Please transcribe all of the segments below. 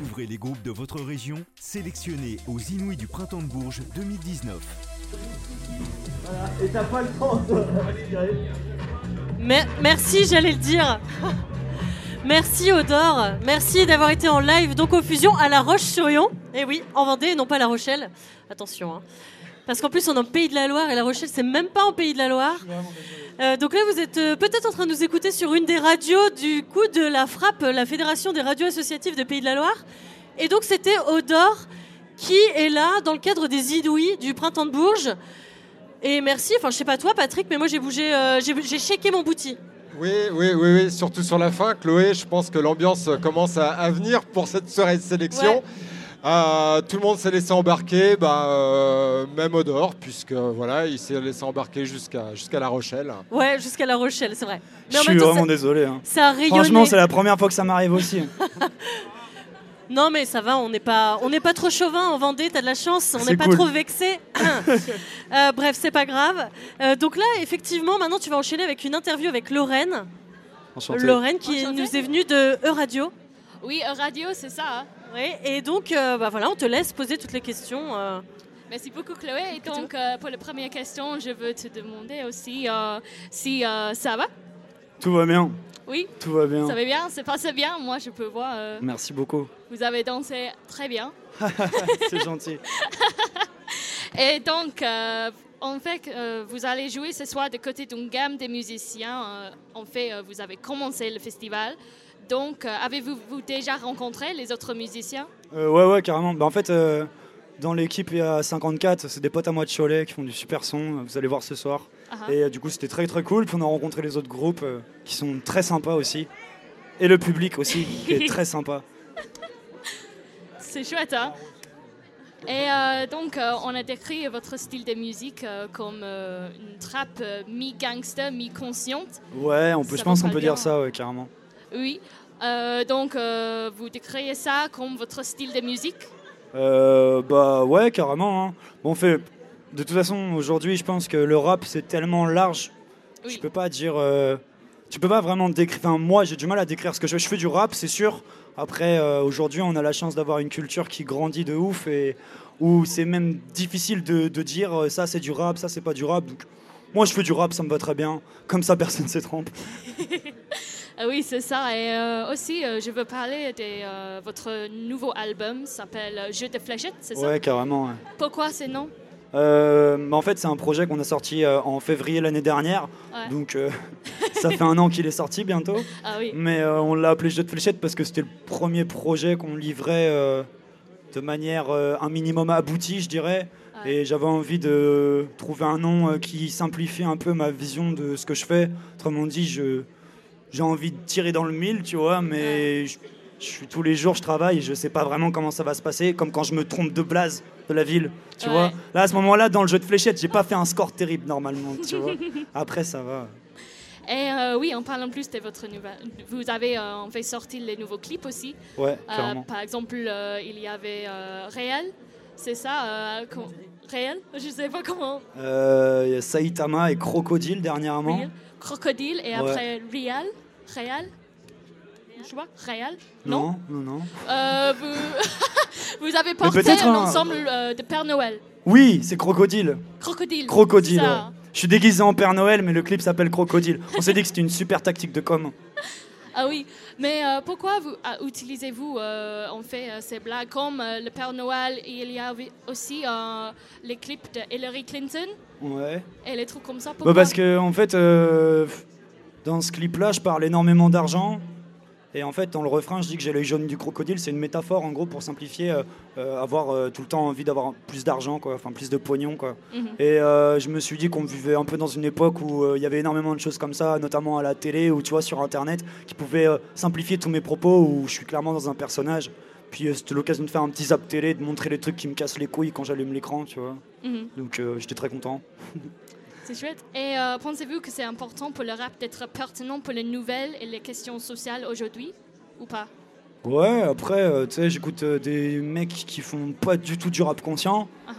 Découvrez les groupes de votre région sélectionnés aux Inouïs du Printemps de Bourges 2019. Et t'as pas le temps de merci, j'allais le dire. Merci Odor, merci d'avoir été en live donc au Fusion à La Roche-sur-Yon. Et oui, en Vendée, non pas La Rochelle. Attention, hein. Parce qu'en plus on est en Pays de la Loire et La Rochelle c'est même pas en Pays de la Loire. Euh, donc là vous êtes euh, peut-être en train de nous écouter sur une des radios du coup de la FRAP, la Fédération des radios associatives de Pays de la Loire. Et donc c'était Odor qui est là dans le cadre des Idouis du Printemps de Bourges. Et merci, enfin je sais pas toi Patrick, mais moi j'ai bougé, euh, j'ai shaké mon bouti. Oui, oui, oui, oui, surtout sur la fin. Chloé, je pense que l'ambiance commence à, à venir pour cette soirée de sélection. Ouais. Euh, tout le monde s'est laissé embarquer, bah, euh, même Odor, puisque voilà, il s'est laissé embarquer jusqu'à jusqu'à La Rochelle. Ouais, jusqu'à La Rochelle, c'est vrai. Je suis temps, vraiment ça- désolé. hein. ça a rayonné. Franchement, c'est la première fois que ça m'arrive aussi. Non mais ça va, on n'est pas, on n'est pas trop chauvin en Vendée, t'as de la chance, on n'est pas cool. trop vexé. Euh, bref, c'est pas grave. Euh, donc là, effectivement, maintenant tu vas enchaîner avec une interview avec Lorraine. Enchanté. Lorraine qui Enchantée. nous est venue de E-Radio. Oui, euh, radio, c'est ça. Oui, et donc euh, bah voilà, on te laisse poser toutes les questions. euh. Merci beaucoup, Chloé. Et donc, euh, pour la première question, je veux te demander aussi euh, si euh, ça va? Tout va bien. Oui, Tout va bien. ça va bien, c'est passé bien? Moi, je peux voir. euh, Merci beaucoup. vous avez dansé très bien. C'est gentil. Et donc, euh, en fait, euh, vous allez jouer ce soir de côté d'une gamme de musiciens. Euh, en fait, euh, vous avez commencé le festival. Donc, avez-vous vous déjà rencontré les autres musiciens? Euh, ouais, ouais, carrément. Bah, en fait, euh, dans l'équipe, il y a 54. C'est des potes à moi de Cholet qui font du super son. Vous allez voir ce soir. Ah, Et euh, du coup, c'était très très cool. Puis on a rencontré les autres groupes qui sont très sympas aussi. Et le public aussi, qui est très sympa. C'est chouette, hein Et euh, donc, euh, on a décrit votre style de musique euh, comme une trappe mi-gangster, mi-consciente. Ouais, on peut, je pense qu'on peut dire ça, ouais, carrément. Oui. Euh, donc, vous décrivez ça comme votre style de musique? Bah ouais, carrément. hein. Bon, on fait. De toute façon, aujourd'hui, je pense que le rap c'est tellement large. Oui. Je peux pas dire. Tu peux pas vraiment décrire. Enfin, moi, j'ai du mal à décrire ce que je fais. Je fais du rap, c'est sûr. Après, euh, aujourd'hui, on a la chance d'avoir une culture qui grandit de ouf et où c'est même difficile de, de dire euh, ça c'est du rap, ça c'est pas du rap. Donc, moi, je fais du rap, ça me va très bien. Comme ça, personne ne se trompe. Ah oui, c'est ça. Et euh, aussi, euh, je veux parler de euh, votre nouveau album, s'appelle Jeu de fléchettes, c'est ça? Ouais, carrément. ouais. Pourquoi ce nom? Bah, en fait, c'est un projet qu'on a sorti en février l'année dernière. Ouais. Donc, ça fait un an qu'il est sorti bientôt. Ah oui. Mais euh, on l'a appelé Jeu de fléchettes parce que c'était le premier projet qu'on livrait euh, de manière euh, un minimum aboutie, je dirais. Ouais. Et j'avais envie de trouver un nom qui simplifie un peu ma vision de ce que je fais. Autrement dit, je, j'ai envie de tirer dans le mille, tu vois, mais je, je suis tous les jours, je travaille et je sais pas vraiment comment ça va se passer. Comme quand je me trompe de blase de la ville, tu Ouais. vois. Là, à ce moment-là, dans le jeu de fléchettes, j'ai pas fait un score terrible normalement, tu vois. Après, ça va. Et euh, oui, en parlant plus de votre nouvelle. Vous avez euh, en fait sorti les nouveaux clips aussi. Ouais, Euh, par exemple, euh, il y avait euh, Réel, c'est ça Réel Je sais pas comment. Il y a Saitama et Crocodile dernièrement. Crocodile et Ouais. après Réel. Réel Je vois Réel Non, non, non. Vous... vous avez porté un ensemble de Père Noël. Oui, c'est Crocodile. Crocodile. Crocodile. Je suis déguisé en Père Noël, mais le clip s'appelle Crocodile. On s'est dit que c'était une super tactique de com. Ah oui, mais euh, pourquoi vous ah, utilisez-vous euh, en fait euh, ces blagues comme le Père Noël et il y avait aussi les clips de Hillary Clinton? Ouais. et les trucs comme ça Bah pourquoi? parce que en fait, dans ce clip-là, je parle énormément d'argent. Et en fait, dans le refrain, je dis que j'ai l'œil jaune du crocodile. C'est une métaphore, en gros, pour simplifier, euh, euh, avoir euh, tout le temps envie d'avoir plus d'argent, quoi. Enfin, plus de pognon, quoi. Mhm. Et je me suis dit qu'on vivait un peu dans une époque où il y avait énormément de choses comme ça, notamment à la télé ou tu vois sur Internet, qui pouvaient simplifier tous mes propos. Où je suis clairement dans un personnage. Puis c'était l'occasion de faire un petit zap télé, de montrer les trucs qui me cassent les couilles quand j'allume l'écran, tu vois. Mhm. Donc j'étais très content. C'est chouette. Et euh, pensez-vous que c'est important pour le rap d'être pertinent pour les nouvelles et les questions sociales aujourd'hui ou pas? Ouais, après, euh, tu sais, j'écoute euh, des mecs qui font pas du tout du rap conscient. Ah.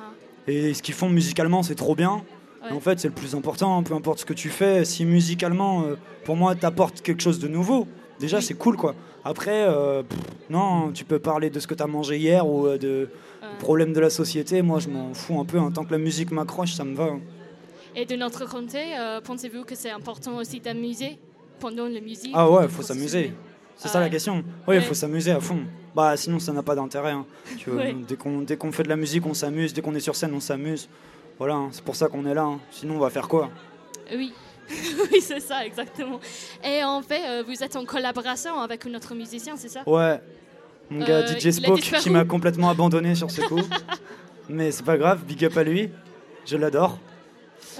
Et ce qu'ils font musicalement, c'est trop bien. Ouais. En fait, c'est le plus important, peu importe ce que tu fais. Si musicalement, pour moi, t'apportes quelque chose de nouveau, Déjà, Oui. c'est cool, quoi. Après, pff, non, tu peux parler de ce que tu as mangé hier ou de problèmes de la société. Moi, je m'en fous un peu. hein. Tant que la musique m'accroche, ça me va. hein. Et de notre côté, euh, pensez-vous que c'est important aussi d'amuser pendant la musique? Ah ouais, pour faut se s'amuser. C'est ça la Ouais. question. Oui, il faut s'amuser à fond. Bah, sinon, ça n'a pas d'intérêt. hein. Ouais. Dès qu'on fait de la musique, on s'amuse. Dès qu'on est sur scène, on s'amuse. Voilà, hein. c'est pour ça qu'on est là. hein. Sinon, on va faire quoi? Oui, oui c'est ça, exactement. Et en fait, euh, vous êtes en collaboration avec un autre musicien, c'est ça? Ouais, mon gars Euh, DJ il Spock qui m'a complètement abandonné sur ce coup. Mais c'est pas grave, big up à lui. Je l'adore.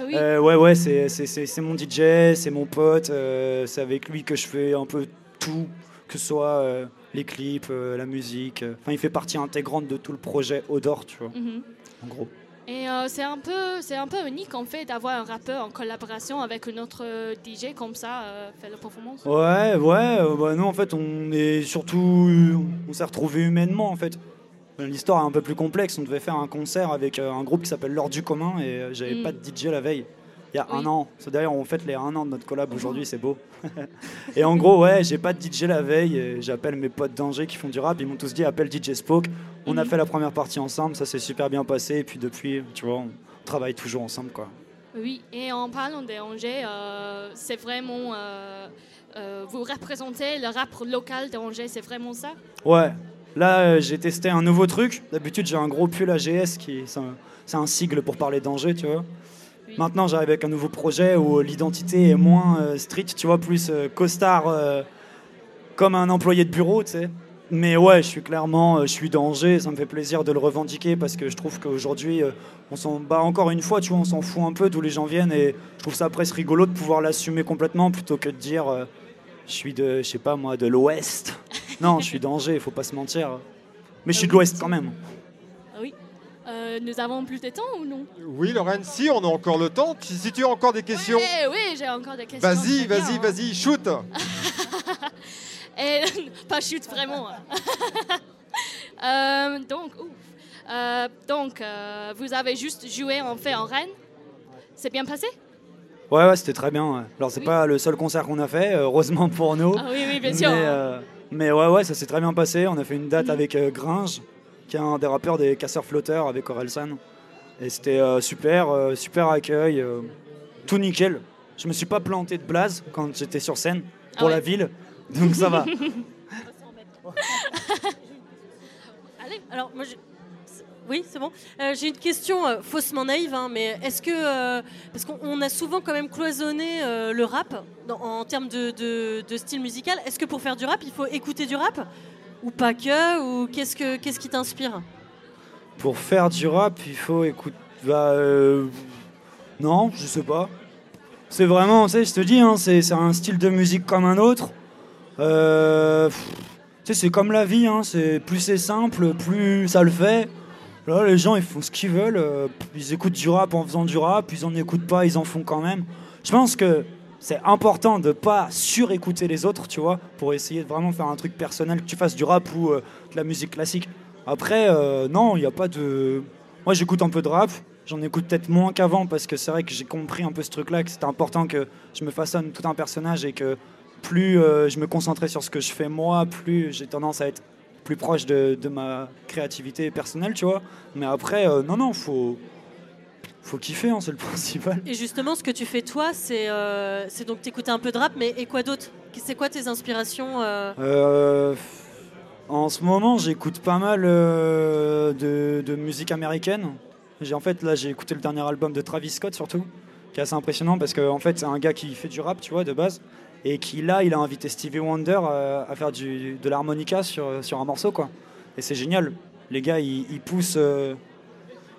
Oui. Euh, ouais, ouais, c'est- c'est c'est- c'est mon DJ, c'est mon pote. euh, c'est avec lui que je fais un peu tout, que ce soit euh, les clips, la musique. Enfin, il fait partie intégrante de tout le projet Odor, tu vois, Mhm. en gros. Et c'est un peu, c'est un peu unique en fait d'avoir un rappeur en collaboration avec un autre DJ comme ça fait la performance. Ouais, ouais, bah nous en fait on est surtout, on s'est retrouvés humainement en fait. L'histoire est un peu plus complexe, on devait faire un concert avec euh, un groupe qui s'appelle L'Ordre du commun et euh, j'avais Mm. pas de DJ la veille. Il y a Oui. un an, C'est d'ailleurs on fête les un an de notre collab aujourd'hui, c'est beau. et en gros ouais, j'ai pas de DJ la veille, j'appelle mes potes d'Angers qui font du rap, ils m'ont tous dit appelle DJ Spoke. On a Mhm. fait la première partie ensemble, ça s'est super bien passé et puis depuis, tu vois, on travaille toujours ensemble quoi. Oui. Et en parlant des Angers, euh, c'est vraiment, euh, euh, vous représentez le rap local d'Angers, c'est vraiment ça? Ouais, là euh, j'ai testé un nouveau truc. D'habitude j'ai un gros pull AGS qui c'est un, sigle pour parler d'Angers, tu vois. Oui. Maintenant j'arrive avec un nouveau projet où l'identité est moins euh, street, tu vois, plus euh, costard euh, comme un employé de bureau, tu sais. Mais ouais, je suis clairement, je suis d'Angers, ça me fait plaisir de le revendiquer parce que je trouve qu'aujourd'hui, on s'en bat encore une fois, tu vois, on s'en fout un peu d'où les gens viennent et je trouve ça presque rigolo de pouvoir l'assumer complètement plutôt que de dire je suis de, je sais pas moi, de l'Ouest. Non, je suis d'Angers, faut pas se mentir. Mais je suis de l'Ouest quand même. Oui. Euh, nous avons plus de temps ou non? Oui, Lorraine, si on a encore le temps, si si tu as encore des questions, Oui, oui, j'ai encore des questions. vas-y, vas-y, hein. vas-y, shoot. Et pas shoot vraiment. Euh, donc, ouf. Euh, donc euh, vous avez juste joué en fait en Rennes. C'est bien passé? Ouais, ouais, c'était très bien. ouais. Alors, c'est Oui. pas le seul concert qu'on a fait, heureusement pour nous. Ah oui, oui, bien mais, sûr. euh, mais ouais, ouais, ça s'est très bien passé. On a fait une date Mhm. avec euh, Gringe, qui est un des rappeurs des Casseurs Flotteurs avec Orelsan. Et c'était euh, super, euh, super accueil, tout nickel. Je me suis pas planté de blaze quand j'étais sur scène pour Ah ouais. la ville, donc ça va. Allez. Alors, moi, je- oui, c'est bon. Euh, J'ai une question euh, faussement naïve, hein, mais est-ce que. euh, parce qu'on on a souvent quand même cloisonné le rap en termes de, style musical. Est-ce que pour faire du rap, il faut écouter du rap Ou pas que Ou qu'est-ce que- qu'est-ce qui t'inspire? Pour faire du rap, il faut écouter. Bah, non, je sais pas. C'est vraiment, je te dis, hein, c'est un style de musique comme un autre. C'est comme la vie, hein, plus c'est simple, plus ça le fait. Les gens, ils font ce qu'ils veulent. euh, ils écoutent du rap en faisant du rap, ils en écoutent pas, ils en font quand même. Je pense que c'est important de pas surécouter les autres, tu vois, pour essayer de vraiment faire un truc personnel, que tu fasses du rap ou euh, de la musique classique. Après, euh, non, il n'y a pas de. Moi, j'écoute un peu de rap. J'en écoute peut-être moins qu'avant parce que c'est vrai que j'ai compris un peu ce truc-là, que c'était important que je me façonne tout un personnage et que plus je me concentrais sur ce que je fais moi, plus j'ai tendance à être plus proche de, de ma créativité personnelle, tu vois. Mais après, euh, non, non, faut, faut kiffer, hein, c'est le principal. Et justement, ce que tu fais toi, c'est euh, donc t'écouter un peu de rap, mais et quoi d'autre? C'est quoi tes inspirations euh? Euh, en ce moment, j'écoute pas mal de, de musique américaine. En fait là, j'ai écouté le dernier album de Travis Scott surtout, qui est assez impressionnant parce que en fait, c'est un gars qui fait du rap, tu vois, de base, et qui là, il a invité Stevie Wonder euh, à faire de l'harmonica sur, sur un morceau, quoi. Et c'est génial. Les gars, ils, poussent. euh,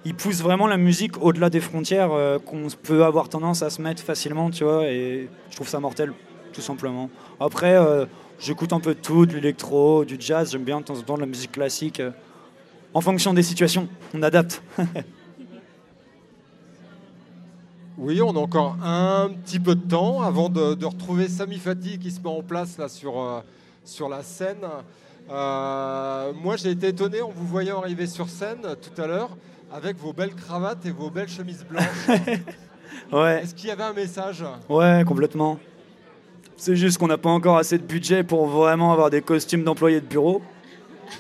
ils poussent vraiment la musique au-delà des frontières euh, qu'on peut avoir tendance à se mettre facilement, tu vois, et je trouve ça mortel, tout simplement. Après, j'écoute un peu de tout, de l'électro, du jazz, j'aime bien de temps en temps de la musique classique. en fonction des situations, on adapte. Oui, on a encore un petit peu de temps avant de, de retrouver Sami Fati qui se met en place là sur, euh, sur la scène. Euh, moi, j'ai été étonné en vous voyant arriver sur scène tout à l'heure avec vos belles cravates et vos belles chemises blanches. Ouais, Est-ce qu'il y avait un message? Ouais, complètement. C'est juste qu'on n'a pas encore assez de budget pour vraiment avoir des costumes d'employés de bureau.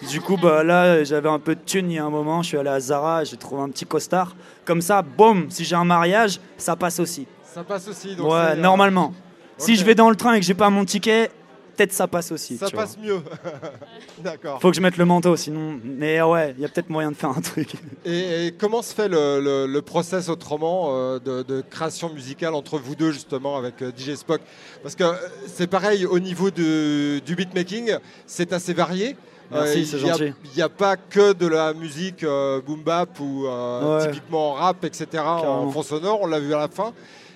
Du coup, bah, là, j'avais un peu de thune il y a un moment. Je suis allé à Zara, j'ai trouvé un petit costard. Comme ça, boum, si j'ai un mariage, ça passe aussi. Ça passe aussi. Donc ouais, euh, normalement. Si je vais dans le train et que j'ai pas mon ticket, peut-être ça passe aussi. Ça tu vois. passe mieux. D'accord. Faut que je mette le manteau, sinon. Mais ouais, il y a peut-être moyen de faire un truc. Et, et comment se fait le, le- le process autrement euh, de, de création musicale entre vous deux justement avec euh, DJ Spock? Parce que c'est pareil au niveau de- du beatmaking, c'est assez varié. Merci, Euh, c'est il gentil. N'y a pas que de la musique euh, boom bap ou euh, Ouais. typiquement rap, etc. en fond sonore, on l'a vu à la fin.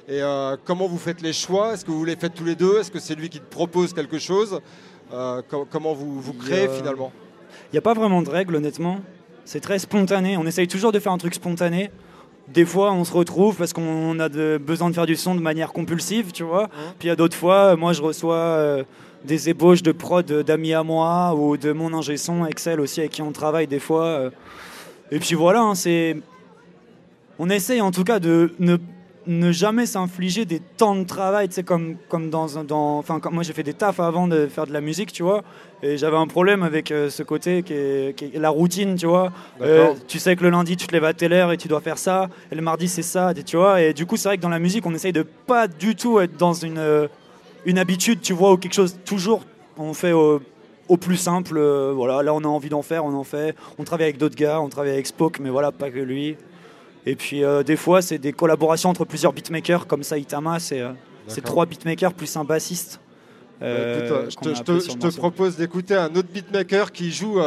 Et comment vous faites les choix? Est-ce que vous les faites tous les deux? Est-ce que c'est lui qui te propose quelque chose? Co- Comment vous, vous créez finalement? Il n'y a pas vraiment de règles, honnêtement. C'est très spontané. On essaye toujours de faire un truc spontané. Des fois, on se retrouve parce qu'on a de- besoin de faire du son de manière compulsive, tu vois. Puis il y a d'autres fois, moi, je reçois euh, des ébauches de prod d'amis à moi ou de mon ingé son, Excel aussi, avec qui on travaille des fois. euh. Et puis voilà, hein, c'est. On essaye en tout cas de ne, ne jamais s'infliger des temps de travail, tu sais, comme, comme dans, un- dans. Enfin, moi, j'ai fait des tafs avant de faire de la musique, tu vois. Et j'avais un problème avec euh, ce côté qui est, qui est la routine, tu vois. Euh, tu sais que le lundi, tu te lèves à telle heure et tu dois faire ça. Et le mardi, c'est ça, tu vois. Et du coup, c'est vrai que dans la musique, on essaye de pas du tout être dans une, euh, une habitude, tu vois, ou quelque chose. Toujours, on fait au, au plus simple. euh, voilà, là, on a envie d'en faire, on en fait. On travaille avec d'autres gars, on travaille avec Spoke, mais voilà, pas que lui. Et puis, euh, des fois, c'est des collaborations entre plusieurs beatmakers, comme Saitama, c'est euh, trois beatmakers plus un bassiste. Bah, euh, écoute, je te, je je propose d'écouter un autre beatmaker qui joue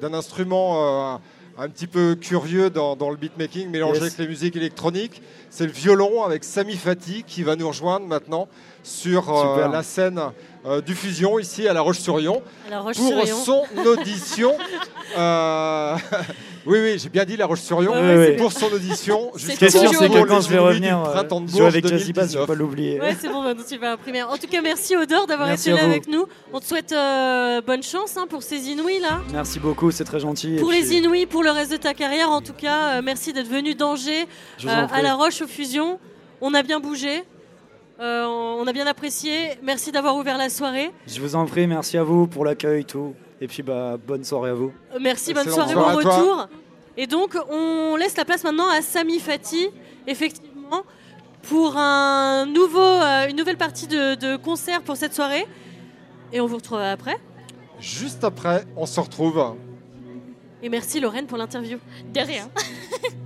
d'un instrument un petit peu curieux dans, dans le beatmaking, mélangé Yes. avec les musiques électroniques. C'est le violon avec Sami Fati qui va nous rejoindre maintenant sur euh, la scène euh, du Fusion ici à La Roche-sur-Yon pour son audition. euh, oui, oui, j'ai bien dit La Roche-sur-Yon. Ouais, ouais, c'est Pour son audition. C'est sûr, c'est que quand je vais revenir, Bourges avec Jazziba, je 2019. vais pas l'oublier. Ouais, c'est bon, maintenant tu vas imprimer. En tout cas, merci Odor d'avoir été là avec nous. On te souhaite euh, bonne chance hein, pour ces Inouïs là. Merci beaucoup, c'est très gentil. Pour les puis, Inouïs, pour le reste de ta carrière, en tout cas, euh, merci d'être venu d'Angers euh, à. La Roche aux Fusions. On a bien bougé, euh, on a bien apprécié. Merci d'avoir ouvert la soirée. Je vous en prie, merci à vous pour l'accueil, tout. Et puis, bah, bonne soirée à vous. Euh, Merci, bonne soirée, bon toi. retour. Et donc, on laisse la place maintenant à Sami Fati, effectivement, pour un nouveau, euh, une nouvelle partie de, de concert pour cette soirée. Et on vous retrouve après. Juste après, on se retrouve. Et merci Lorraine pour l'interview. De rien.